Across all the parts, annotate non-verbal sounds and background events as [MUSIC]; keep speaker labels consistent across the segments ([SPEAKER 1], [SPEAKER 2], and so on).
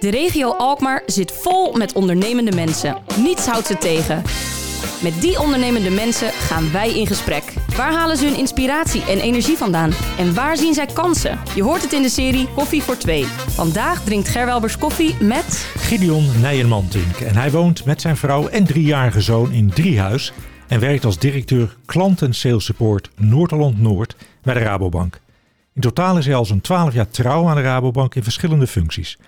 [SPEAKER 1] De regio Alkmaar zit vol met ondernemende mensen. Niets houdt ze tegen. Met die ondernemende mensen gaan wij in gesprek. Waar halen ze hun inspiratie en energie vandaan? En waar zien zij kansen? Je hoort het in de serie Koffie voor Twee. Vandaag drinkt Gerwelbers koffie met...
[SPEAKER 2] Gideon Nijenmantink. En hij woont met zijn vrouw en driejarige zoon in Driehuis. En werkt als directeur klanten sales support Noord-Holland Noord bij de Rabobank. In totaal is hij al zo'n 12 jaar trouw aan de Rabobank in verschillende functies.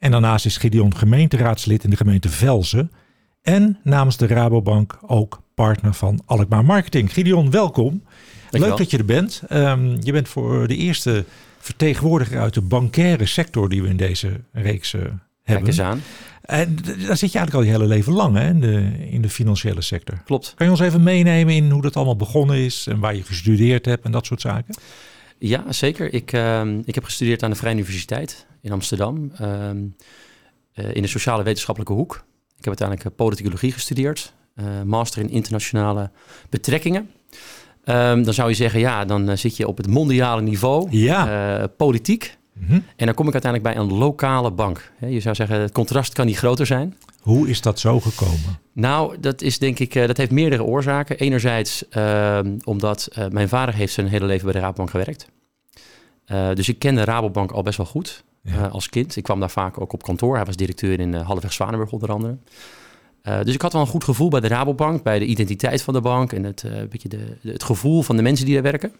[SPEAKER 2] En daarnaast is Gideon gemeenteraadslid in de gemeente Velzen. En namens de Rabobank ook partner van Alkmaar Marketing. Gideon, welkom. Leuk dat je er bent. Um, je bent voor de eerste vertegenwoordiger uit de bankaire sector die we in deze reeks uh, hebben.
[SPEAKER 3] Kijk eens aan.
[SPEAKER 2] En daar zit je eigenlijk al je hele leven lang hè, in, de, in de financiële sector.
[SPEAKER 3] Klopt.
[SPEAKER 2] Kan je ons even meenemen in hoe dat allemaal begonnen is en waar je gestudeerd hebt en dat soort zaken?
[SPEAKER 3] Ja, zeker. Ik, uh, ik heb gestudeerd aan de Vrije Universiteit in Amsterdam. Uh, uh, in de sociale wetenschappelijke hoek. Ik heb uiteindelijk eh, politicologie gestudeerd. Uh, master in internationale betrekkingen. Um, dan zou je zeggen, ja, dan zit je op het mondiale niveau.
[SPEAKER 2] Ja.
[SPEAKER 3] politiek. Mm -hmm. En dan kom ik uiteindelijk bij een lokale bank. Je zou zeggen, het contrast kan niet groter zijn.
[SPEAKER 2] Hoe is dat zo gekomen?
[SPEAKER 3] Nou, dat is denk ik, dat heeft meerdere oorzaken. Enerzijds uh, omdat uh, mijn vader heeft zijn hele leven bij de Rabobank gewerkt. Uh, dus ik ken de Rabobank al best wel goed ja. als kind. Ik kwam daar vaak ook op kantoor. Hij was directeur in Halfweg Zwanenburg onder andere. dus ik had wel een goed gevoel bij de Rabobank, bij de identiteit van de bank en het, beetje de, de, het gevoel van de mensen die daar werken.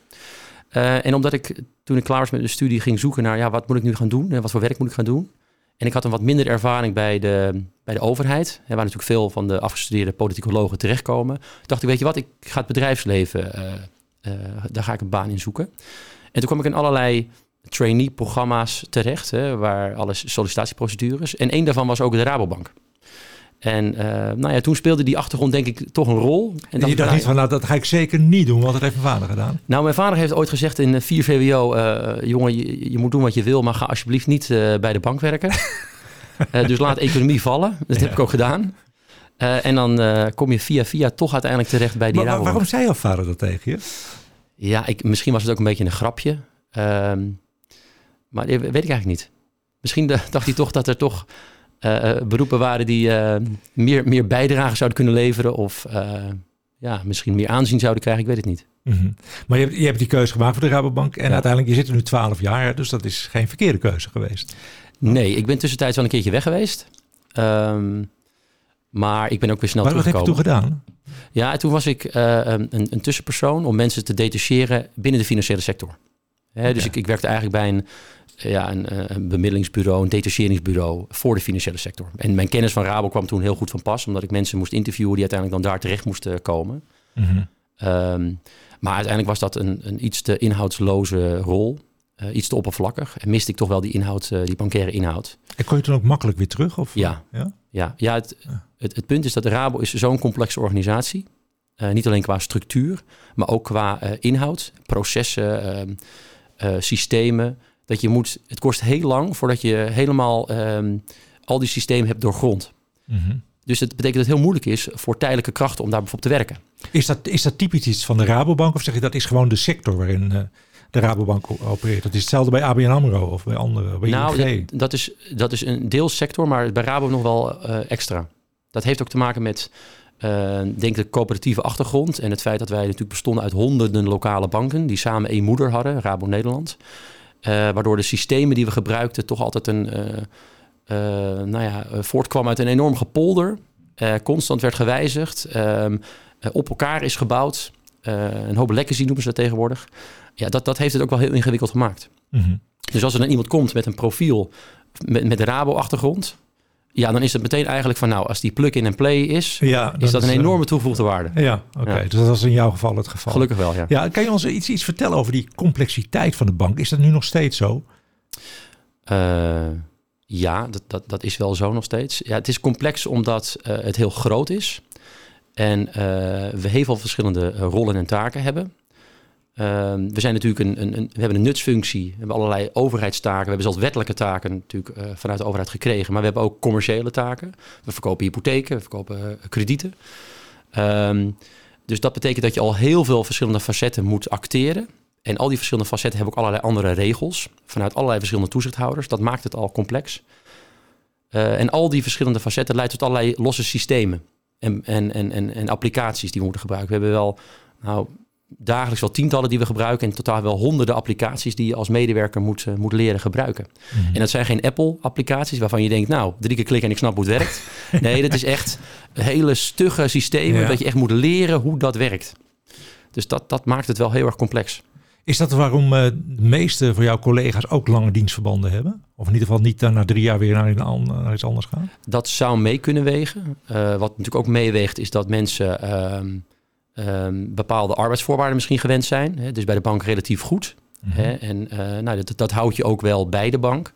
[SPEAKER 3] En omdat ik toen ik klaar was met de studie ging zoeken naar ja, wat moet ik nu gaan doen en wat voor werk moet ik gaan doen. En ik had een wat minder ervaring bij de, bij de overheid. Waar natuurlijk veel van de afgestudeerde politicologen terechtkomen. Dacht ik, weet je wat, ik ga het bedrijfsleven, uh, daar ga ik een baan in zoeken. En toen kwam ik in allerlei trainee-programma's terecht, hè, waar alles sollicitatieprocedures. En één daarvan was ook de Rabobank. En uh, nou ja, toen speelde die achtergrond denk ik toch een rol.
[SPEAKER 2] En, en je dacht niet van, nou dat ga ik zeker niet doen, want dat heeft mijn vader gedaan.
[SPEAKER 3] Nou, mijn vader heeft ooit gezegd in 4 VWO, uh, jongen, je, je, moet doen wat je wil, maar ga alsjeblieft niet uh, bij de bank werken. [LAUGHS] dus laat economie vallen. Dat ja. heb ik ook gedaan. En dan kom je via via toch uiteindelijk terecht bij die
[SPEAKER 2] maar,
[SPEAKER 3] Rabobank.
[SPEAKER 2] Waarom zei jouw vader dat tegen je?
[SPEAKER 3] Ja, ik, misschien was het ook een beetje een grapje. Um, maar weet ik eigenlijk niet. Misschien [LAUGHS] dacht hij toch dat er toch uh, beroepen waren die uh, meer, meer bijdrage zouden kunnen leveren. Of ja, misschien meer aanzien zouden krijgen. Ik weet het niet.
[SPEAKER 2] Mm -hmm. Maar je hebt, je hebt die keuze gemaakt voor de Rabobank. En ja. uiteindelijk, je zit er nu 12 jaar. Dus dat is geen verkeerde keuze geweest.
[SPEAKER 3] Nee, ik ben tussentijds wel een keertje weg geweest. Um, maar ik ben ook weer snel
[SPEAKER 2] maar
[SPEAKER 3] teruggekomen.
[SPEAKER 2] Wat heb je toen gedaan?
[SPEAKER 3] Ja, toen was ik een, een, tussenpersoon om mensen te detacheren binnen de financiële sector. Dus ik, ik, werkte eigenlijk bij een, ja, een, een bemiddelingsbureau, een detacheringsbureau voor de financiële sector. En mijn kennis van Rabo kwam toen heel goed van pas, omdat ik mensen moest interviewen die uiteindelijk dan daar terecht moesten komen. Mm -hmm. um, maar uiteindelijk was dat een, een iets te inhoudsloze rol. Uh, iets te oppervlakkig. En miste ik toch wel die inhoud, uh, die bankaire inhoud.
[SPEAKER 2] En kon je toen ook makkelijk weer terug? Of?
[SPEAKER 3] Ja, ja? ja, ja, het, ja. Het, het, punt is dat Rabo is zo'n complexe organisatie. Uh, niet alleen qua structuur, maar ook qua inhoud, processen, systemen. Dat je moet, het kost heel lang voordat je helemaal um, al die systemen hebt doorgrond. Mm -hmm. Dus dat betekent dat het heel moeilijk is voor tijdelijke krachten om daar bijvoorbeeld te werken.
[SPEAKER 2] Is dat, is dat typisch iets van de Rabobank of zeg je dat is gewoon de sector waarin de Rabobank opereert. Dat is hetzelfde bij ABN AMRO of bij andere, bij
[SPEAKER 3] nou. Dat, dat, is, dat is een deelsector, maar bij Rabo nog wel uh, extra. Dat heeft ook te maken met, uh, denk de coöperatieve achtergrond... en het feit dat wij natuurlijk bestonden uit honderden lokale banken... die samen één moeder hadden, Rabo Nederland. Uh, waardoor de systemen die we gebruikten toch altijd een... nou ja, voortkwam uit een enorm gepolder. constant werd gewijzigd. Um, op elkaar is gebouwd. een hoop legacy noemen ze dat tegenwoordig ja, dat, dat heeft het ook wel heel ingewikkeld gemaakt. Mm -hmm. Dus als er dan iemand komt met een profiel met, met Rabo-achtergrond... Ja, dan is het meteen eigenlijk van nou, als die plug-in en play is, ja, is dat een enorme toegevoegde waarde.
[SPEAKER 2] Ja, oké. Okay. Ja. Dus dat was in jouw geval het geval.
[SPEAKER 3] Gelukkig wel, ja.
[SPEAKER 2] Ja, kan je ons iets, iets vertellen over die complexiteit van de bank? Is dat nu nog steeds zo?
[SPEAKER 3] Uh, ja, dat, dat, dat is wel zo nog steeds. Ja, het is complex omdat uh, het heel groot is. En uh, we heel veel verschillende rollen en taken hebben. Uh, we zijn natuurlijk een, een, een, we hebben een nutsfunctie, we hebben allerlei overheidstaken, we hebben zelfs wettelijke taken natuurlijk uh, vanuit de overheid gekregen, maar we hebben ook commerciële taken. We verkopen hypotheken, we verkopen uh, kredieten. Um, dus dat betekent dat je al heel veel verschillende facetten moet acteren. En al die verschillende facetten hebben ook allerlei andere regels vanuit allerlei verschillende toezichthouders. Dat maakt het al complex. Uh, en al die verschillende facetten leidt tot allerlei losse systemen en, en, en, en, en applicaties die we moeten gebruiken. We hebben wel nou, dagelijks wel tientallen die we gebruiken en totaal wel honderden applicaties die je als medewerker moet, uh, moet leren gebruiken. Mhm. En dat zijn geen Apple-applicaties waarvan je denkt, nou, drie keer klikken en ik snap hoe het werkt. [LAUGHS] nee, dat is echt hele stugge systemen dat je echt moet leren hoe dat werkt. Dus dat, dat maakt het wel heel erg complex.
[SPEAKER 2] Is dat waarom uh, de meeste van jouw collega's ook lange dienstverbanden hebben? Of in ieder geval niet dan na drie jaar weer naar, naar iets anders gaan?
[SPEAKER 3] Dat zou mee kunnen wegen. Uh, wat natuurlijk ook meeweegt is dat mensen um, bepaalde arbeidsvoorwaarden misschien gewend zijn. Hè, dus bij de bank relatief goed. Mm -hmm. hè, en uh, nou, dat, dat houdt je ook wel bij de bank.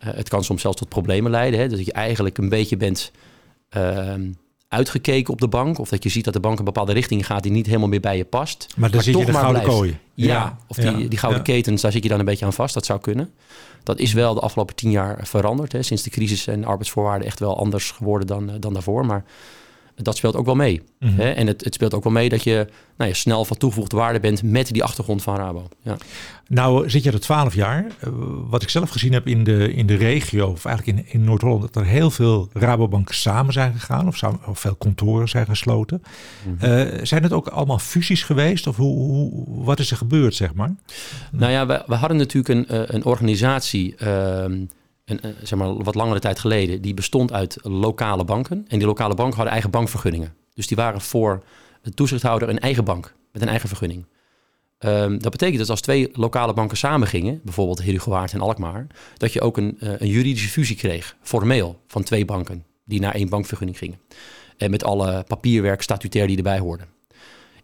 [SPEAKER 3] Uh, het kan soms zelfs tot problemen leiden. Hè, dat je eigenlijk een beetje bent uh, uitgekeken op de bank. Of dat je ziet dat de bank een bepaalde richting gaat die niet helemaal meer bij je past.
[SPEAKER 2] Maar dan zit je de gouden kooien.
[SPEAKER 3] Ja, ja, of die, ja, die gouden ja. ketens, daar zit je dan een beetje aan vast. Dat zou kunnen. Dat is wel de afgelopen tien jaar veranderd. Hè. Sinds de crisis en arbeidsvoorwaarden echt wel anders geworden dan, dan daarvoor. Maar dat speelt ook wel mee. Mm -hmm. hè? En het, het, speelt ook wel mee dat je, nou, je snel van toegevoegde waarde bent met die achtergrond van Rabo. Ja.
[SPEAKER 2] Nou zit je er twaalf jaar. Uh, wat ik zelf gezien heb in de, in de regio, of eigenlijk in, in Noord-Holland, dat er heel veel Rabobanken samen zijn gegaan of, samen, of veel kantoren zijn gesloten. Mm -hmm. uh, zijn het ook allemaal fusies geweest of hoe, hoe, wat is er gebeurd, zeg maar?
[SPEAKER 3] Nou ja, we, we hadden natuurlijk een, een organisatie. Uh, een, zeg maar, wat langere tijd geleden, die bestond uit lokale banken. En die lokale banken hadden eigen bankvergunningen. Dus die waren voor de toezichthouder een eigen bank met een eigen vergunning. Um, dat betekent dat als twee lokale banken samengingen, bijvoorbeeld Herugewaard en Alkmaar, dat je ook een, uh, een juridische fusie kreeg, formeel, van twee banken die naar één bankvergunning gingen. En met alle papierwerk statutair die erbij hoorde.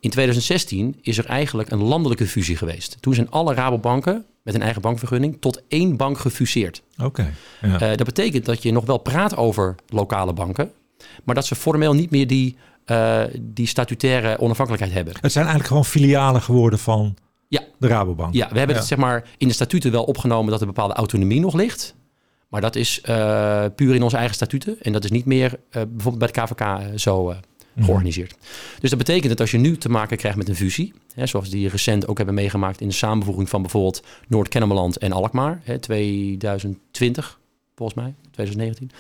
[SPEAKER 3] In 2016 is er eigenlijk een landelijke fusie geweest. Toen zijn alle Rabobanken met een eigen bankvergunning tot één bank gefuseerd.
[SPEAKER 2] Oké. Okay, ja.
[SPEAKER 3] uh, dat betekent dat je nog wel praat over lokale banken, maar dat ze formeel niet meer die, uh, die statutaire onafhankelijkheid hebben.
[SPEAKER 2] Het zijn eigenlijk gewoon filialen geworden van
[SPEAKER 3] ja.
[SPEAKER 2] de Rabobank.
[SPEAKER 3] Ja, we hebben ja. het zeg maar in de statuten wel opgenomen dat er bepaalde autonomie nog ligt. Maar dat is uh, puur in onze eigen statuten. En dat is niet meer bijvoorbeeld bij de KVK zo georganiseerd. Mm. Dus dat betekent dat als je nu te maken krijgt met een fusie, hè, zoals die recent ook hebben meegemaakt in de samenvoeging van bijvoorbeeld Noord-Kennemerland en Alkmaar, hè, 2020 volgens mij, 2019,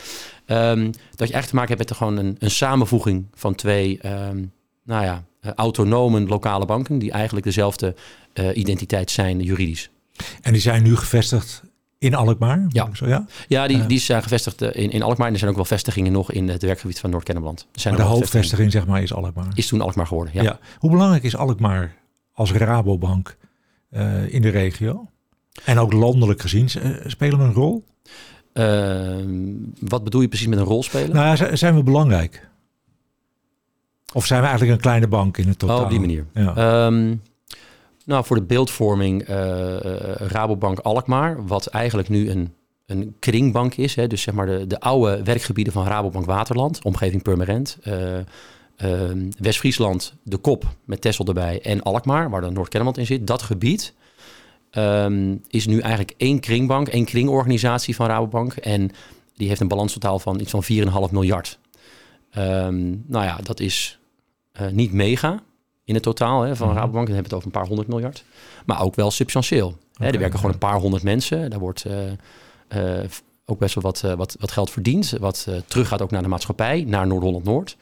[SPEAKER 3] um, dat je eigenlijk te maken hebt met gewoon een, een samenvoeging van twee, um, nou ja, uh, autonomen lokale banken die eigenlijk dezelfde uh, identiteit zijn juridisch.
[SPEAKER 2] En die zijn nu gevestigd in Alkmaar?
[SPEAKER 3] Ja,
[SPEAKER 2] zo, ja?
[SPEAKER 3] ja die, die zijn gevestigd in, in Alkmaar. En er zijn ook wel vestigingen nog in het werkgebied van Noord-Kennemerland.
[SPEAKER 2] Maar de hoofdvestiging zeg maar is Alkmaar?
[SPEAKER 3] Is toen Alkmaar geworden, ja. ja.
[SPEAKER 2] Hoe belangrijk is Alkmaar als Rabobank uh, in de regio? En ook landelijk gezien, spelen we een rol?
[SPEAKER 3] Uh, wat bedoel je precies met een rol spelen?
[SPEAKER 2] Nou, zijn we belangrijk? Of zijn we eigenlijk een kleine bank in het totaal?
[SPEAKER 3] Oh, op die manier. Ja. Um, nou, voor de beeldvorming uh, Rabobank Alkmaar, wat eigenlijk nu een, een kringbank is. Hè, dus zeg maar de, de oude werkgebieden van Rabobank Waterland, omgeving Purmerend. Uh, West-Friesland, de kop met Tessel erbij en Alkmaar, waar dan Noord-Kennemerland in zit. Dat gebied um, is nu eigenlijk één kringbank, één kringorganisatie van Rabobank. En die heeft een balanstotaal van iets van 4,5 miljard. Um, nou ja, dat is niet mega in het totaal hè, van -hmm. Rabobank. Dan hebben we het over een paar honderd miljard. Maar ook wel substantieel. Okay, hè, er werken gewoon een paar honderd mensen. Daar wordt uh, uh, ook best wel wat, uh, wat, wat geld verdiend. Wat terug gaat ook naar de maatschappij, naar Noord-Holland-Noord.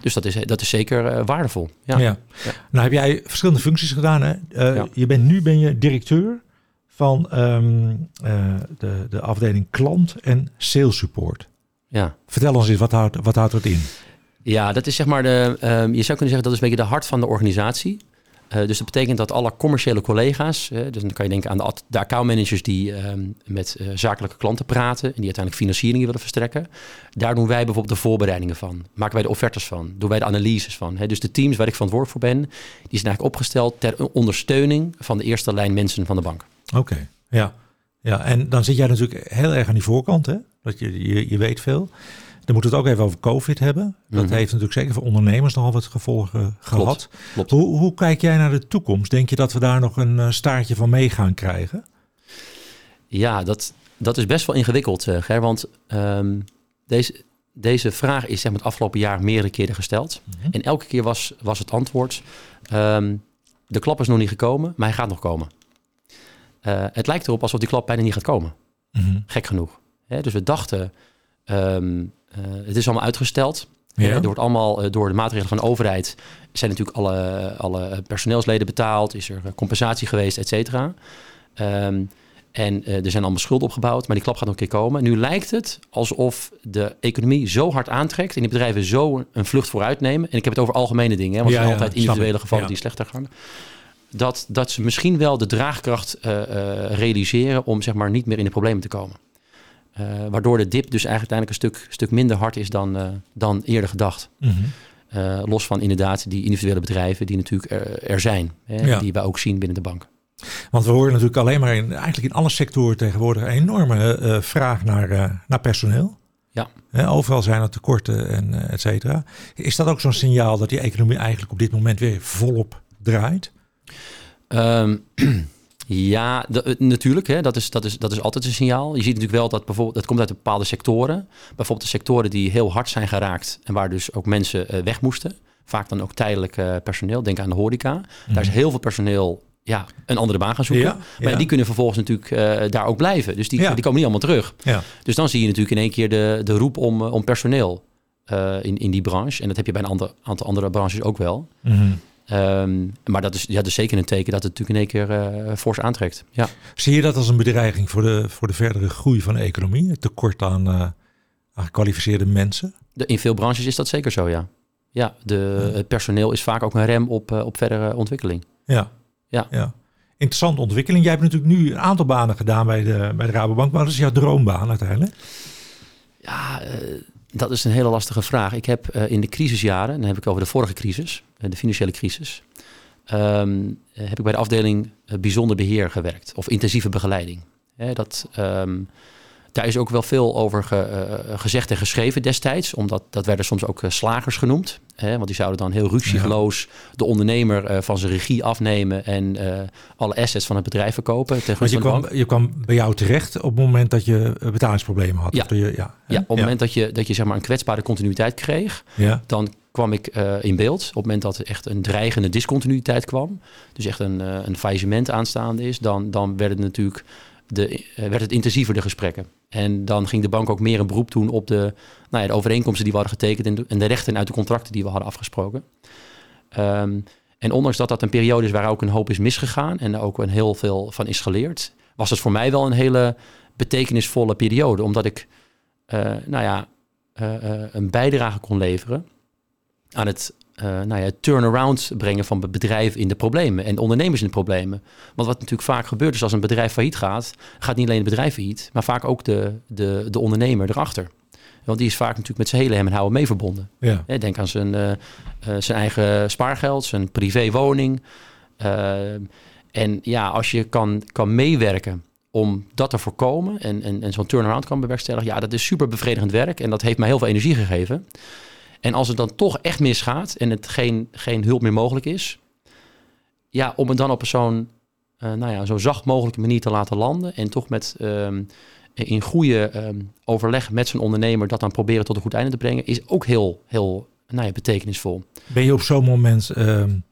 [SPEAKER 3] Dus dat is, dat is zeker waardevol. Ja.
[SPEAKER 2] Ja. ja. Nou heb jij verschillende functies gedaan. Hè? Ja. Je bent, nu ben je directeur van um, de, de afdeling klant en sales support.
[SPEAKER 3] Ja.
[SPEAKER 2] Vertel ons eens, wat houdt, wat houdt het in?
[SPEAKER 3] Ja, dat is zeg maar de. Um, je zou kunnen zeggen dat is een beetje de hart van de organisatie. Uh, dus dat betekent dat alle commerciële collega's, dus dan kan je denken aan de, de accountmanagers die um, met uh, zakelijke klanten praten en die uiteindelijk financieringen willen verstrekken. Daar doen wij bijvoorbeeld de voorbereidingen van. Maken wij de offertes van. Doen wij de analyses van. Hè. Dus de teams waar ik verantwoordelijk voor ben, die zijn eigenlijk opgesteld ter ondersteuning van de eerste lijn mensen van de bank.
[SPEAKER 2] Oké, ja. ja. En dan zit jij natuurlijk heel erg aan die voorkant, hè? Dat je, je, je weet veel. Dan moeten we het ook even over COVID hebben. Dat mm-hmm. heeft natuurlijk zeker voor ondernemers nogal wat gevolgen gehad.
[SPEAKER 3] Klopt, klopt.
[SPEAKER 2] Hoe, hoe, kijk jij naar de toekomst? Denk je dat we daar nog een staartje van mee gaan krijgen?
[SPEAKER 3] Ja, dat, dat is best wel ingewikkeld, uh, Ger. Want um, deze, deze vraag is zeg maar, het afgelopen jaar meerdere keren gesteld. Mm-hmm. En elke keer was, was het antwoord... Um, de klap is nog niet gekomen, maar hij gaat nog komen. Uh, het lijkt erop alsof die klap bijna niet gaat komen. Mm-hmm. Gek genoeg. Dus we dachten... Ehm, het is allemaal uitgesteld.
[SPEAKER 2] Ja.
[SPEAKER 3] Er wordt allemaal door de maatregelen van de overheid zijn natuurlijk alle, alle personeelsleden betaald, is er compensatie geweest, et cetera. Ehm, en er zijn allemaal schulden opgebouwd, maar die klap gaat nog een keer komen. Nu lijkt het alsof de economie zo hard aantrekt en die bedrijven zo een vlucht vooruit nemen. En ik heb het over algemene dingen, hè, want er zijn altijd individuele gevallen die slechter gaan dat, dat ze misschien wel de draagkracht uh, uh, realiseren om zeg maar niet meer in de problemen te komen. Uh, waardoor de dip dus eigenlijk uiteindelijk een stuk, stuk minder hard is dan, dan eerder gedacht. Mm -hmm. los van inderdaad die individuele bedrijven die natuurlijk er, er zijn. Hè, ja. Die we ook zien binnen de bank.
[SPEAKER 2] Want we horen natuurlijk alleen maar in, eigenlijk in alle sectoren tegenwoordig een enorme vraag naar, naar personeel.
[SPEAKER 3] Ja.
[SPEAKER 2] He, overal zijn er tekorten en et cetera. Is dat ook zo'n signaal dat die economie eigenlijk op dit moment weer volop draait?
[SPEAKER 3] Um, [CLEARS THROAT] ja, natuurlijk. Hè, dat, is, dat, is, dat is altijd een signaal. Je ziet natuurlijk wel dat bijvoorbeeld, dat komt uit bepaalde sectoren. Bijvoorbeeld de sectoren die heel hard zijn geraakt en waar dus ook mensen uh, weg moesten. Vaak dan ook tijdelijk uh, personeel. Denk aan de horeca. Mm -hmm. Daar is heel veel personeel ja, een andere baan gaan zoeken. Ja, maar ja. die kunnen vervolgens natuurlijk uh, daar ook blijven. Dus die, ja. die komen niet allemaal terug. Dus dan zie je natuurlijk in één keer de, de roep om, om personeel in, in die branche. En dat heb je bij een ander, aantal andere branches ook wel.
[SPEAKER 2] Mm -hmm.
[SPEAKER 3] Um, maar dat is, ja, dat is zeker een teken dat het natuurlijk in één keer uh, fors aantrekt. Ja.
[SPEAKER 2] Zie je dat als een bedreiging voor de, voor de verdere groei van de economie? Het tekort aan, uh, aan gekwalificeerde mensen?
[SPEAKER 3] De, in veel branches is dat zeker zo, ja. Ja, de, ja. het personeel is vaak ook een rem op, uh, op verdere ontwikkeling.
[SPEAKER 2] Ja.
[SPEAKER 3] Ja.
[SPEAKER 2] ja. Interessante ontwikkeling. Jij hebt natuurlijk nu een aantal banen gedaan bij de, bij de Rabobank. Maar wat is jouw droombaan uiteindelijk?
[SPEAKER 3] Ja, dat is een hele lastige vraag. Ik heb uh, in de crisisjaren, dan heb ik over de vorige crisis, uh, de financiële crisis, um, heb ik bij de afdeling uh, bijzonder beheer gewerkt of intensieve begeleiding. Dat, um, daar is ook wel veel over ge, gezegd en geschreven destijds, omdat dat werden soms ook slagers genoemd. Hè, want die zouden dan heel ruksigloos ja. de ondernemer van zijn regie afnemen en alle assets van het bedrijf verkopen.
[SPEAKER 2] Want je kwam, je kwam bij jou terecht op het moment dat je betalingsproblemen had.
[SPEAKER 3] Ja,
[SPEAKER 2] of je, ja,
[SPEAKER 3] ja op het moment dat je, dat je zeg maar een kwetsbare continuïteit kreeg,
[SPEAKER 2] ja.
[SPEAKER 3] dan kwam ik uh, in beeld. Op het moment dat er echt een dreigende discontinuïteit kwam, dus echt een, een faillissement aanstaande is, dan, dan werd het natuurlijk de, werd het intensiever de gesprekken. En dan ging de bank ook meer een beroep doen op de, nou ja, de overeenkomsten die we getekend en de, en rechten uit de contracten die we hadden afgesproken. Um, en ondanks dat dat een periode is waar ook een hoop is misgegaan en ook een heel veel van is geleerd, was het voor mij wel een hele betekenisvolle periode. Omdat ik uh, nou ja, uh, uh, een bijdrage kon leveren aan het nou ja, turnaround brengen van bedrijven in de problemen en ondernemers in de problemen. Want wat natuurlijk vaak gebeurt is als een bedrijf failliet gaat, gaat niet alleen het bedrijf failliet, maar vaak ook de, de, de ondernemer erachter. Want die is vaak natuurlijk met zijn hele hem en houden mee verbonden.
[SPEAKER 2] Ja.
[SPEAKER 3] Denk aan zijn, uh, uh, zijn eigen spaargeld, zijn privéwoning. Uh, en ja, als je kan, kan meewerken om dat te voorkomen en, en, en zo'n turnaround kan bewerkstelligen, ja, dat is super bevredigend werk en dat heeft mij heel veel energie gegeven. En als het dan toch echt misgaat en het geen, geen hulp meer mogelijk is, ja, om het dan op zo'n nou ja, zo zacht mogelijke manier te laten landen en toch met ehm, in goede um, overleg met zijn ondernemer dat dan proberen tot een goed einde te brengen, is ook heel, heel nou ja, betekenisvol.
[SPEAKER 2] Ben je op zo'n moment um,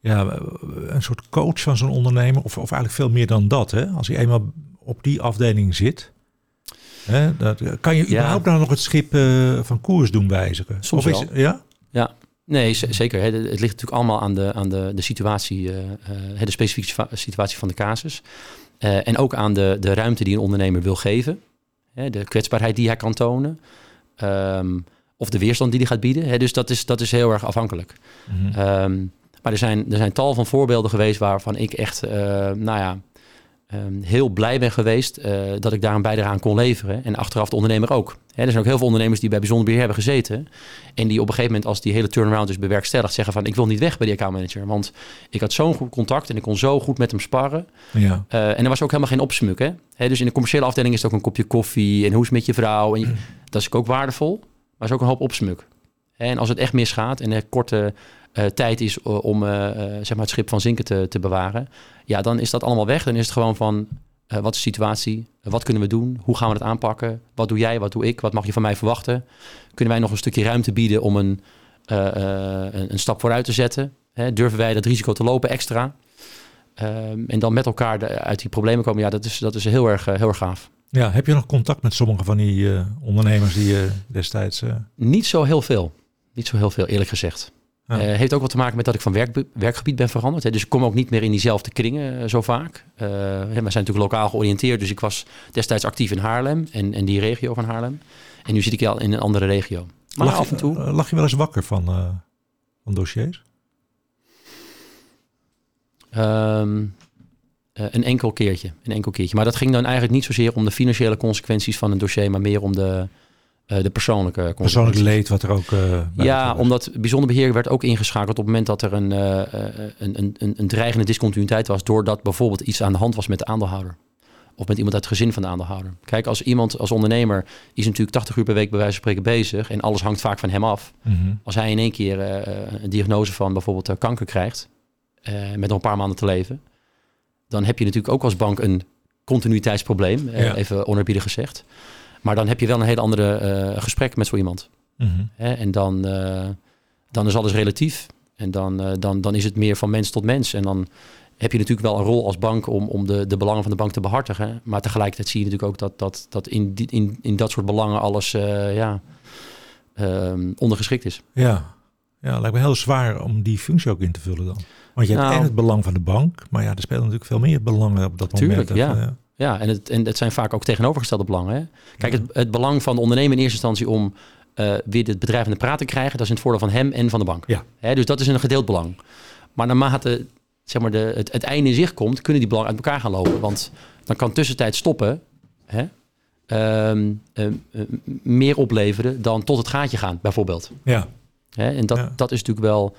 [SPEAKER 2] ja, een soort coach van zo'n ondernemer, of, of eigenlijk veel meer dan dat? Hè? Als hij eenmaal op die afdeling zit, hè, dat, kan je überhaupt nou nog het schip uh, van koers doen wijzigen?
[SPEAKER 3] Soms
[SPEAKER 2] of is,
[SPEAKER 3] wel.
[SPEAKER 2] Ja?
[SPEAKER 3] Ja, Nee, zeker. Het ligt natuurlijk allemaal aan de, aan de, de situatie, uh, uh, de specifieke situatie van de casus. En ook aan de, de ruimte die een ondernemer wil geven. Hè, de kwetsbaarheid die hij kan tonen. Um, of de weerstand die hij gaat bieden. Hè, dus dat is, dat is heel erg afhankelijk.
[SPEAKER 2] Mhm.
[SPEAKER 3] Mm -hmm. um, maar er zijn, er zijn tal van voorbeelden geweest waarvan ik echt, nou ja, um, heel blij ben geweest uh, dat ik daar een bijdrage aan kon leveren. En achteraf de ondernemer ook. Hè, er zijn ook heel veel ondernemers die bij bijzonder beheer hebben gezeten. En die op een gegeven moment, als die hele turnaround is bewerkstelligd, zeggen van ik wil niet weg bij die accountmanager. Want ik had zo'n goed contact en ik kon zo goed met hem sparren.
[SPEAKER 2] Ja.
[SPEAKER 3] Uh, en er was ook helemaal geen opsmuk. Hè? Hè, dus in de commerciële afdeling is het ook een kopje koffie en hoe is het met je vrouw. En je, dat is ook waardevol, maar is ook een hoop opsmuk. En als het echt misgaat en er korte uh, tijd is uh, om uh, zeg maar het schip van zinken te, te bewaren, ja, dan is dat allemaal weg. Dan is het gewoon van wat is de situatie? wat kunnen we doen? Hoe gaan we het aanpakken? Wat doe jij? Wat doe ik? Wat mag je van mij verwachten? Kunnen wij nog een stukje ruimte bieden om een, een, een stap vooruit te zetten? Hè, durven wij dat risico te lopen extra? Um, en dan met elkaar de, uit die problemen komen, ja, dat is, dat is heel, erg, heel erg gaaf.
[SPEAKER 2] Ja, heb je nog contact met sommige van die uh, ondernemers die je destijds...
[SPEAKER 3] Niet zo heel veel. Niet zo heel veel, eerlijk gezegd. Ja. Uh, heeft ook wat te maken met dat ik van werk, werkgebied ben veranderd. Hè. Dus ik kom ook niet meer in diezelfde kringen zo vaak. we zijn natuurlijk lokaal georiënteerd. Dus ik was destijds actief in Haarlem en, en die regio van Haarlem. En nu zit ik al in een andere regio. Maar
[SPEAKER 2] lag,
[SPEAKER 3] af en toe...
[SPEAKER 2] lag je wel eens wakker van, van dossiers?
[SPEAKER 3] Um, uh, een enkel keertje. Een enkel keertje. Maar dat ging dan eigenlijk niet zozeer om de financiële consequenties van een dossier, maar meer om de, de persoonlijke.
[SPEAKER 2] Persoonlijk leed wat er ook. Uh,
[SPEAKER 3] ja, omdat bijzonder beheer werd ook ingeschakeld op het moment dat er een, een, een, een dreigende discontinuïteit was, doordat bijvoorbeeld iets aan de hand was met de aandeelhouder. Of met iemand uit het gezin van de aandeelhouder. Kijk, als iemand als ondernemer is natuurlijk 80 uur per week bij wijze van spreken bezig en alles hangt vaak van hem af.
[SPEAKER 2] Mm -hmm.
[SPEAKER 3] Als hij in één keer een diagnose van bijvoorbeeld kanker krijgt, met nog een paar maanden te leven, dan heb je natuurlijk ook als bank een continuïteitsprobleem,
[SPEAKER 2] Ja.
[SPEAKER 3] even onerbiedig gezegd. Maar dan heb je wel een hele andere eh, gesprek met zo iemand.
[SPEAKER 2] Mhm.
[SPEAKER 3] Hè? En dan, eh, dan is alles relatief. En dan, eh, dan, dan is het meer van mens tot mens. En dan heb je natuurlijk wel een rol als bank om, om de, de belangen van de bank te behartigen. Maar tegelijkertijd zie je natuurlijk ook dat, dat, dat in, die, in, in dat soort belangen alles ja, ehm, ondergeschikt is.
[SPEAKER 2] Ja. ja, lijkt me heel zwaar om die functie ook in te vullen dan. Want je hebt
[SPEAKER 3] Nou.
[SPEAKER 2] en het belang van de bank, maar ja, er spelen natuurlijk veel meer belangen op dat
[SPEAKER 3] Tuurlijk,
[SPEAKER 2] moment.
[SPEAKER 3] ja.
[SPEAKER 2] Eh,
[SPEAKER 3] Ja, en het, en het zijn vaak ook tegenovergestelde belangen. Hè? Kijk, het, het belang van de ondernemer in eerste instantie om eh, weer het bedrijf aan de praat te krijgen, dat is in het voordeel van hem en van de bank.
[SPEAKER 2] Ja.
[SPEAKER 3] Hè, dus dat is een gedeeld belang. Maar naarmate zeg maar, de, het, het einde in zicht komt, kunnen die belangen uit elkaar gaan lopen. Want dan kan tussentijd stoppen hè, ehm, ehm, eh, meer opleveren dan tot het gaatje gaan, bijvoorbeeld.
[SPEAKER 2] ja.
[SPEAKER 3] Hè? En dat,
[SPEAKER 2] Ja.
[SPEAKER 3] dat is natuurlijk wel,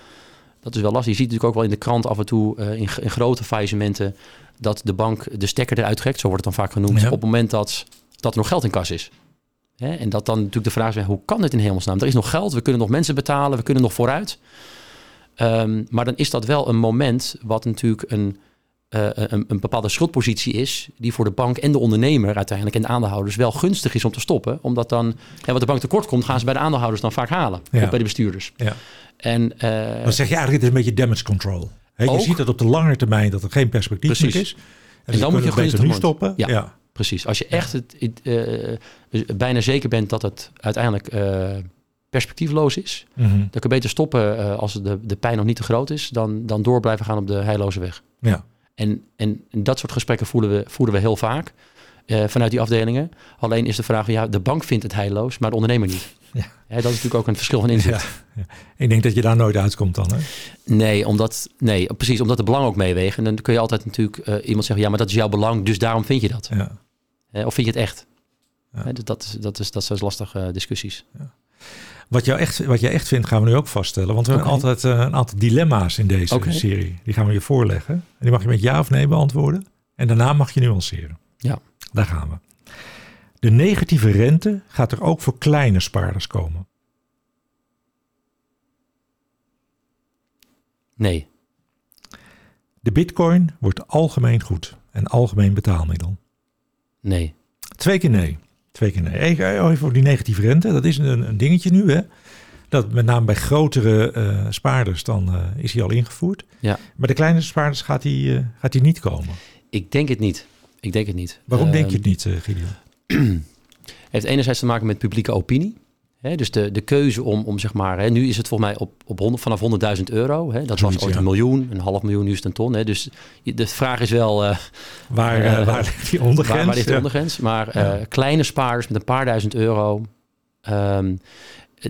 [SPEAKER 3] dat is wel lastig. Je ziet natuurlijk ook wel in de krant af en toe eh, in, in grote faillissementen dat de bank de stekker eruit trekt, zo wordt het dan vaak genoemd,
[SPEAKER 2] Ja.
[SPEAKER 3] op het moment dat, dat er nog geld in kas is. Hè? En dat dan natuurlijk de vraag is, hoe kan dit in hemelsnaam? Er is nog geld, we kunnen nog mensen betalen, we kunnen nog vooruit. Ehm, maar dan is dat wel een moment wat natuurlijk een, eh, een, een bepaalde schuldpositie is, die voor de bank en de ondernemer uiteindelijk en de aandeelhouders wel gunstig is om te stoppen. Omdat dan, hè, wat de bank tekort komt, gaan ze bij de aandeelhouders dan vaak halen.
[SPEAKER 2] Ja.
[SPEAKER 3] Of bij de bestuurders.
[SPEAKER 2] Ja.
[SPEAKER 3] En, eh,
[SPEAKER 2] Dan zeg je eigenlijk, het is een beetje damage control. Hè, je
[SPEAKER 3] Ook.
[SPEAKER 2] ziet dat op de lange termijn dat er geen perspectief
[SPEAKER 3] Precies.
[SPEAKER 2] is. En,
[SPEAKER 3] dan moet je
[SPEAKER 2] beter nu stoppen.
[SPEAKER 3] Ja.
[SPEAKER 2] ja.
[SPEAKER 3] Precies. Als je echt het, het, eh, dus bijna zeker bent dat het uiteindelijk eh, perspectiefloos is,
[SPEAKER 2] Mhm.
[SPEAKER 3] dan kun je beter stoppen eh, als de, de pijn nog niet te groot is, dan, dan door blijven gaan op de heilloze weg.
[SPEAKER 2] ja.
[SPEAKER 3] En, en dat soort gesprekken voeren we, voeren we heel vaak vanuit die afdelingen. Alleen is de vraag, van, ja, de bank vindt het heilloos, maar de ondernemer niet.
[SPEAKER 2] Ja.
[SPEAKER 3] Dat is natuurlijk ook een verschil van inzicht.
[SPEAKER 2] Ja. Ik denk dat je daar nooit uitkomt dan. Hè?
[SPEAKER 3] Nee, omdat, nee, precies, omdat de belangen ook meewegen. En dan kun je altijd natuurlijk eh, iemand zeggen, ja, maar dat is jouw belang, dus daarom vind je dat.
[SPEAKER 2] Ja.
[SPEAKER 3] Of vind je het echt?
[SPEAKER 2] Ja.
[SPEAKER 3] Hè, dat, dat, is, dat, is, dat zijn lastige eh, discussies.
[SPEAKER 2] Wat, jou echt, wat jij echt vindt, gaan we nu ook vaststellen. Want we hebben altijd eh, een aantal dilemma's in deze serie. Die gaan we je voorleggen. En die mag je met ja of nee beantwoorden. En daarna mag je nuanceren.
[SPEAKER 3] Ja.
[SPEAKER 2] Daar gaan we. De negatieve rente gaat er ook voor kleine spaarders komen.
[SPEAKER 3] Nee,
[SPEAKER 2] De bitcoin wordt algemeen goed en algemeen betaalmiddel.
[SPEAKER 3] nee.
[SPEAKER 2] Twee keer nee. Twee keer nee. Even voor die negatieve rente. Dat is een, een dingetje nu, hè? Dat met name bij grotere eh, spaarders, dan eh, is die al ingevoerd.
[SPEAKER 3] Ja.
[SPEAKER 2] Bij de kleine spaarders gaat die, eh, gaat die niet komen.
[SPEAKER 3] Ik denk het niet. Ik denk het niet.
[SPEAKER 2] Waarom denk je
[SPEAKER 3] Ehm,
[SPEAKER 2] het niet, Gideon?
[SPEAKER 3] Heeft enerzijds te maken met publieke opinie. Hè, dus de, de keuze om, om zeg maar, hè, nu is het volgens mij op, op 100, vanaf 100.000 euro. Hè, dat
[SPEAKER 2] Zoiets,
[SPEAKER 3] was ooit
[SPEAKER 2] ja.
[SPEAKER 3] een miljoen, een half miljoen, nu is het een ton. Hè, dus de vraag is wel, eh,
[SPEAKER 2] Waar, eh,
[SPEAKER 3] eh,
[SPEAKER 2] waar ligt die ondergrens?
[SPEAKER 3] waar, waar ligt
[SPEAKER 2] Ja.
[SPEAKER 3] ondergrens? Maar kleine spaarders met een paar duizend euro, ehm,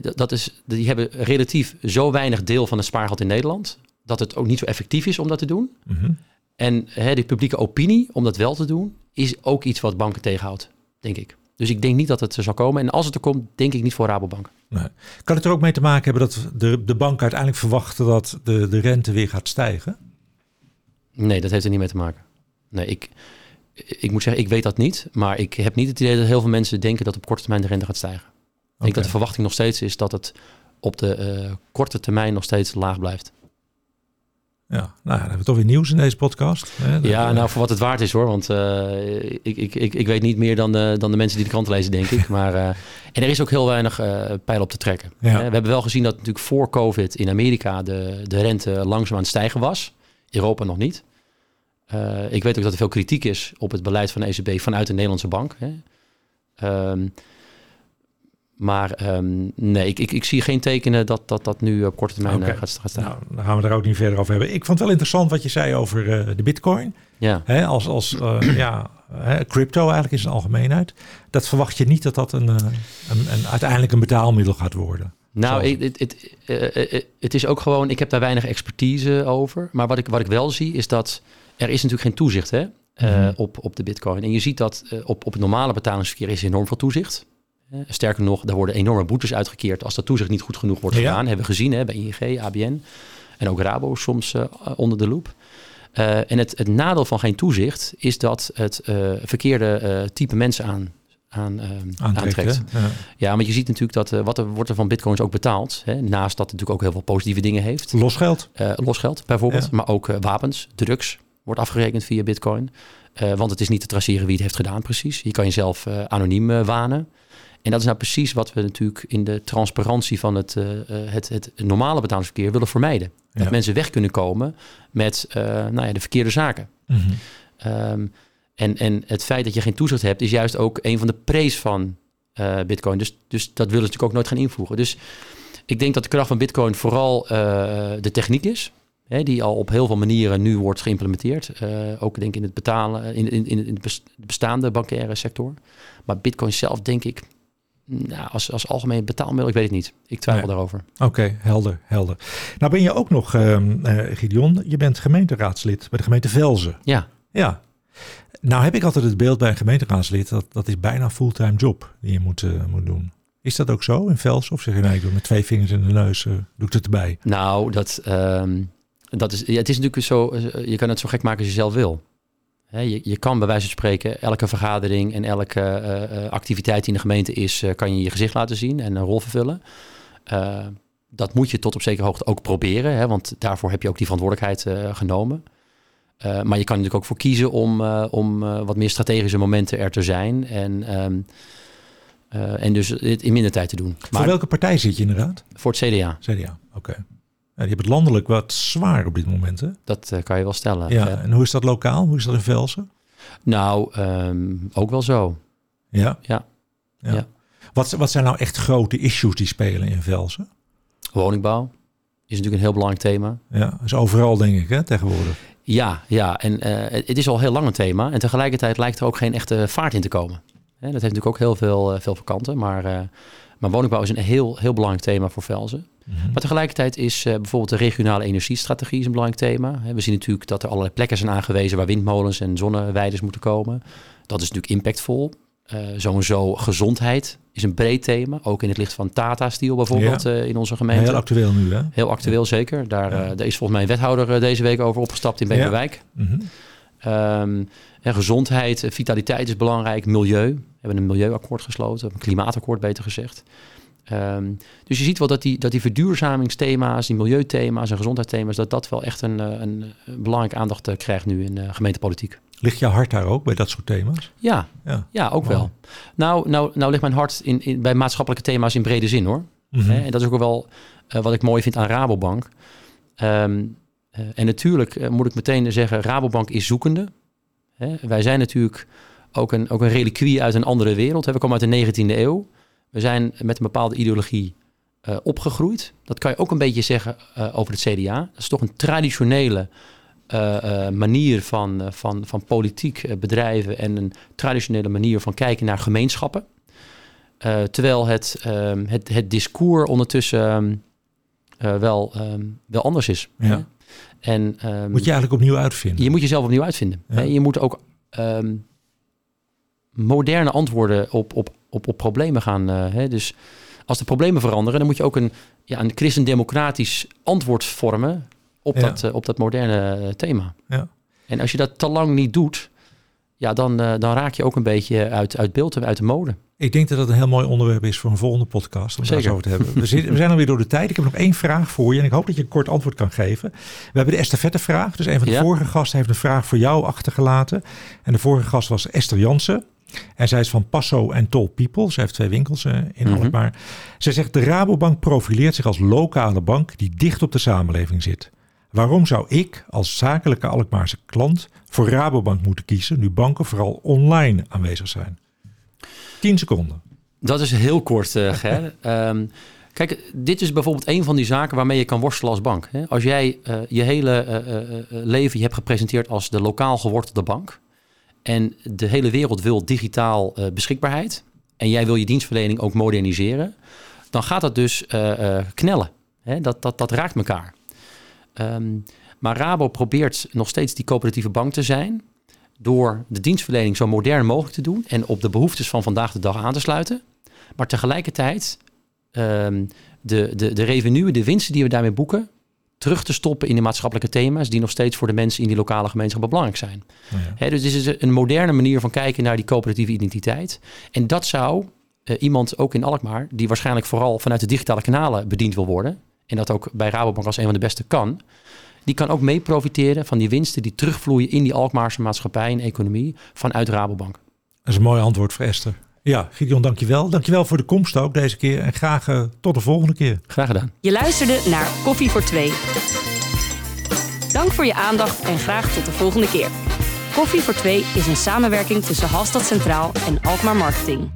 [SPEAKER 3] dat is, die hebben relatief zo weinig deel van het spaargeld in Nederland, dat het ook niet zo effectief is om dat te doen.
[SPEAKER 2] Mhm.
[SPEAKER 3] En hè, de publieke opinie om dat wel te doen, is ook iets wat banken tegenhoudt, denk ik. Dus ik denk niet dat het er zal komen. En als het er komt, denk ik niet voor Rabobank.
[SPEAKER 2] Nee. Kan het er ook mee te maken hebben dat de, de bank uiteindelijk verwachten dat de, de rente weer gaat stijgen?
[SPEAKER 3] Nee, dat heeft er niet mee te maken. Nee, ik, ik moet zeggen, ik weet dat niet. Maar ik heb niet het idee dat heel veel mensen denken dat op korte termijn de rente gaat stijgen. Ik denk dat de verwachting nog steeds is dat het op de eh, korte termijn nog steeds laag blijft.
[SPEAKER 2] Ja, nou, dan hebben we toch weer nieuws in deze podcast. Hè? Dat,
[SPEAKER 3] Ja,
[SPEAKER 2] eh,
[SPEAKER 3] nou voor wat het waard is hoor. Want eh, ik, ik, ik, ik weet niet meer dan de, dan de mensen die de krant lezen, denk ik. [LAUGHS] Maar, eh, en er is ook heel weinig eh pijl op te trekken.
[SPEAKER 2] Ja.
[SPEAKER 3] We hebben wel gezien dat natuurlijk voor COVID in Amerika de, de rente langzaam aan het stijgen was. Europa nog niet. ik weet ook dat er veel kritiek is op het beleid van de ECB vanuit de Nederlandse bank. Hè. Ehm, maar ehm, nee, ik, ik, ik, zie geen tekenen dat dat, dat nu op korte termijn okay. gaat, gaat, staan. Nou,
[SPEAKER 2] dan gaan we daar ook niet verder over hebben. Ik vond het wel interessant wat je zei over de bitcoin.
[SPEAKER 3] Ja.
[SPEAKER 2] Hè, als als [CLEARS THROAT] ja, crypto eigenlijk in zijn algemeenheid. Dat verwacht je niet dat dat een, een, een uiteindelijk een betaalmiddel gaat worden.
[SPEAKER 3] Nou, het, het, het, het, is ook gewoon, ik heb daar weinig expertise over. Maar wat ik, wat ik wel zie is dat er is natuurlijk geen toezicht hè, mm op, op de bitcoin. En je ziet dat op, op het normale betalingsverkeer is enorm veel toezicht. Uh, sterker nog, er worden enorme boetes uitgekeerd als dat toezicht niet goed genoeg wordt gedaan. Hebben we gezien hè, bij ING, ABN en ook Rabo soms onder de loep. en het, het nadeel van geen toezicht is dat het verkeerde type mensen aan aan, aantrekt. Ja. ja. maar je ziet natuurlijk dat wat er wordt er van bitcoins ook betaald. Hè, naast dat het natuurlijk ook heel veel positieve dingen heeft.
[SPEAKER 2] Losgeld.
[SPEAKER 3] Losgeld bijvoorbeeld, maar ook wapens, drugs wordt afgerekend via bitcoin. want het is niet te traceren wie het heeft gedaan precies. Je kan jezelf anoniem wanen. En dat is nou precies wat we natuurlijk in de transparantie van het, het, het normale betalingsverkeer willen vermijden. Dat mensen weg kunnen komen met nou ja, de verkeerde zaken. Mm -hmm. En, en het feit dat je geen toezicht hebt, is juist ook een van de prees van uh, Bitcoin. Dus, dus dat willen ze natuurlijk ook nooit gaan invoegen. Dus ik denk dat de kracht van Bitcoin vooral de techniek is. Hè, die al op heel veel manieren nu wordt geïmplementeerd. Ook denk ik in het betalen, in, in, in de bestaande bankaire sector. Maar Bitcoin zelf, denk ik, nou, als, als algemeen betaalmiddel, ik weet het niet. Ik twijfel daarover.
[SPEAKER 2] Oké, helder, helder. Nou ben je ook nog, uh, Gideon, je bent gemeenteraadslid bij de gemeente Velzen.
[SPEAKER 3] Ja.
[SPEAKER 2] Ja, nou heb ik altijd het beeld bij een gemeenteraadslid dat dat is bijna een fulltime job die je moet, uh, moet doen. Is dat ook zo in Vels? Of zeg je nee, ik doe met twee vingers in de neus, uh, doe ik het erbij?
[SPEAKER 3] Nou, dat, um, dat is, ja, het is natuurlijk zo, eh, je kan het zo gek maken als je zelf wil. Je, je kan bij wijze van spreken elke vergadering en elke uh, activiteit die in de gemeente is, kan je je gezicht laten zien en een rol vervullen. dat moet je tot op zekere hoogte ook proberen, hè, want daarvoor heb je ook die verantwoordelijkheid genomen. Maar je kan natuurlijk ook voor kiezen om, om wat meer strategische momenten er te zijn. En, um, en dus dit in minder tijd te doen.
[SPEAKER 2] Maar voor welke partij zit je inderdaad?
[SPEAKER 3] Voor het CDA.
[SPEAKER 2] CDA, oké. Okay. Ja, je hebt het landelijk wat zwaar op dit moment, hè?
[SPEAKER 3] Dat kan je wel stellen.
[SPEAKER 2] Ja, en hoe is dat lokaal? Hoe is dat in Velsen?
[SPEAKER 3] Nou, um, ook wel zo.
[SPEAKER 2] Ja?
[SPEAKER 3] Ja.
[SPEAKER 2] ja. ja. Wat, wat zijn nou echt grote issues die spelen in Velsen?
[SPEAKER 3] Woningbouw is natuurlijk een heel belangrijk thema.
[SPEAKER 2] Ja, dat is overal denk ik hè, tegenwoordig.
[SPEAKER 3] Ja, ja. en uh, het is al heel lang een thema. En tegelijkertijd lijkt er ook geen echte vaart in te komen. Hè, dat heeft natuurlijk ook heel veel, uh, veel vakanten. Maar, uh, maar woningbouw is een heel, heel belangrijk thema voor Velzen. Mm -hmm. Maar tegelijkertijd is bijvoorbeeld de regionale energiestrategie een belangrijk thema. We zien natuurlijk dat er allerlei plekken zijn aangewezen waar windmolens en zonneweiders moeten komen. Dat is natuurlijk impactvol. Uh, sowieso gezondheid is een breed thema. Ook in het licht van Tata Steel bijvoorbeeld ja. uh, in onze gemeente.
[SPEAKER 2] Heel actueel nu hè?
[SPEAKER 3] Heel actueel ja. zeker. Daar, ja. uh, daar, is volgens mij een wethouder deze week over opgestapt in Beverwijk. Mm -hmm. um, gezondheid, vitaliteit is belangrijk. Milieu. We hebben een milieuakkoord gesloten. Een klimaatakkoord beter gezegd. Um, dus je ziet wel dat die, dat die verduurzamingsthema's, die milieuthema's en gezondheidsthema's, dat dat wel echt een, een, een belangrijke aandacht krijgt nu in gemeentepolitiek.
[SPEAKER 2] Ligt je hart daar ook bij dat soort thema's?
[SPEAKER 3] Ja, ja. ja ook wow. wel. Nou, nou, nou ligt mijn hart in, in, bij maatschappelijke thema's in brede zin hoor. Mm -hmm. En dat is ook wel uh, wat ik mooi vind aan Rabobank. Um, uh, en natuurlijk uh, moet ik meteen zeggen, Rabobank is zoekende. Hè? Wij zijn natuurlijk ook een, ook een reliquie uit een andere wereld. We komen uit de 19e eeuw. We zijn met een bepaalde ideologie opgegroeid. Dat kan je ook een beetje zeggen over het CDA. Dat is toch een traditionele uh, uh, manier van, van, van politiek bedrijven en een traditionele manier van kijken naar gemeenschappen. terwijl het, ehm, het, het discours ondertussen um, wel, um, wel anders is.
[SPEAKER 2] Ja. En, moet je eigenlijk opnieuw uitvinden?
[SPEAKER 3] Je moet jezelf opnieuw uitvinden. Ja. Je moet ook moderne antwoorden op, op, op, op problemen gaan. Hè? Dus als de problemen veranderen, dan moet je ook een, ja, een christendemocratisch antwoord vormen op, ja. dat, uh, op dat moderne uh, thema.
[SPEAKER 2] Ja.
[SPEAKER 3] En als je dat te lang niet doet, ja, dan, dan raak je ook een beetje uit, uit beeld en uit de mode.
[SPEAKER 2] Ik denk dat dat een heel mooi onderwerp is voor een volgende podcast om Zeker. daar zo te hebben. We, zitten, we zijn alweer door de tijd. Ik heb nog één vraag voor je en ik hoop dat je een kort antwoord kan geven. We hebben de estafette vraag. Dus een van de ja. vorige gasten heeft een vraag voor jou achtergelaten. En de vorige gast was Esther Jansen. En zij is van Passo en Tol People. Ze heeft twee winkels uh, in mm Alkmaar. Zij zegt de Rabobank profileert zich als lokale bank die dicht op de samenleving zit. Waarom zou ik als zakelijke Alkmaarse klant voor Rabobank moeten kiezen nu banken vooral online aanwezig zijn? 10 seconden.
[SPEAKER 3] Dat is heel kort, uh, [LAUGHS] Ger. um, kijk, dit is bijvoorbeeld een van die zaken waarmee je kan worstelen als bank. Hè? Als jij uh, je hele leven je hebt gepresenteerd als de lokaal gewortelde bank... en de hele wereld wil digitaal beschikbaarheid... en jij wil je dienstverlening ook moderniseren... dan gaat dat dus knellen. Hè? Dat, dat, dat raakt elkaar. Um, maar Rabo probeert nog steeds die coöperatieve bank te zijn door de dienstverlening zo modern mogelijk te doen en op de behoeftes van vandaag de dag aan te sluiten. Maar tegelijkertijd um, de, de, de revenue, de winsten die we daarmee boeken, terug te stoppen in de maatschappelijke thema's die nog steeds voor de mensen in die lokale gemeenschap belangrijk zijn. Oh dus dit is een moderne manier van kijken naar die coöperatieve identiteit. En dat zou uh, iemand ook in Alkmaar, die waarschijnlijk vooral vanuit de digitale kanalen bediend wil worden, en dat ook bij Rabobank als een van de beste kan, die kan ook mee profiteren van die winsten die terugvloeien in die Alkmaarse maatschappij en economie vanuit Rabobank.
[SPEAKER 2] Dat is een mooi antwoord voor Esther. Ja, Gideon, dankjewel. Dankjewel voor de komst ook deze keer. En graag uh, tot de volgende keer.
[SPEAKER 3] Graag gedaan.
[SPEAKER 1] Je luisterde naar Koffie voor Twee. Dank voor je aandacht en graag tot de volgende keer. Koffie voor Twee is een samenwerking tussen Halstad Centraal en Alkmaar Marketing.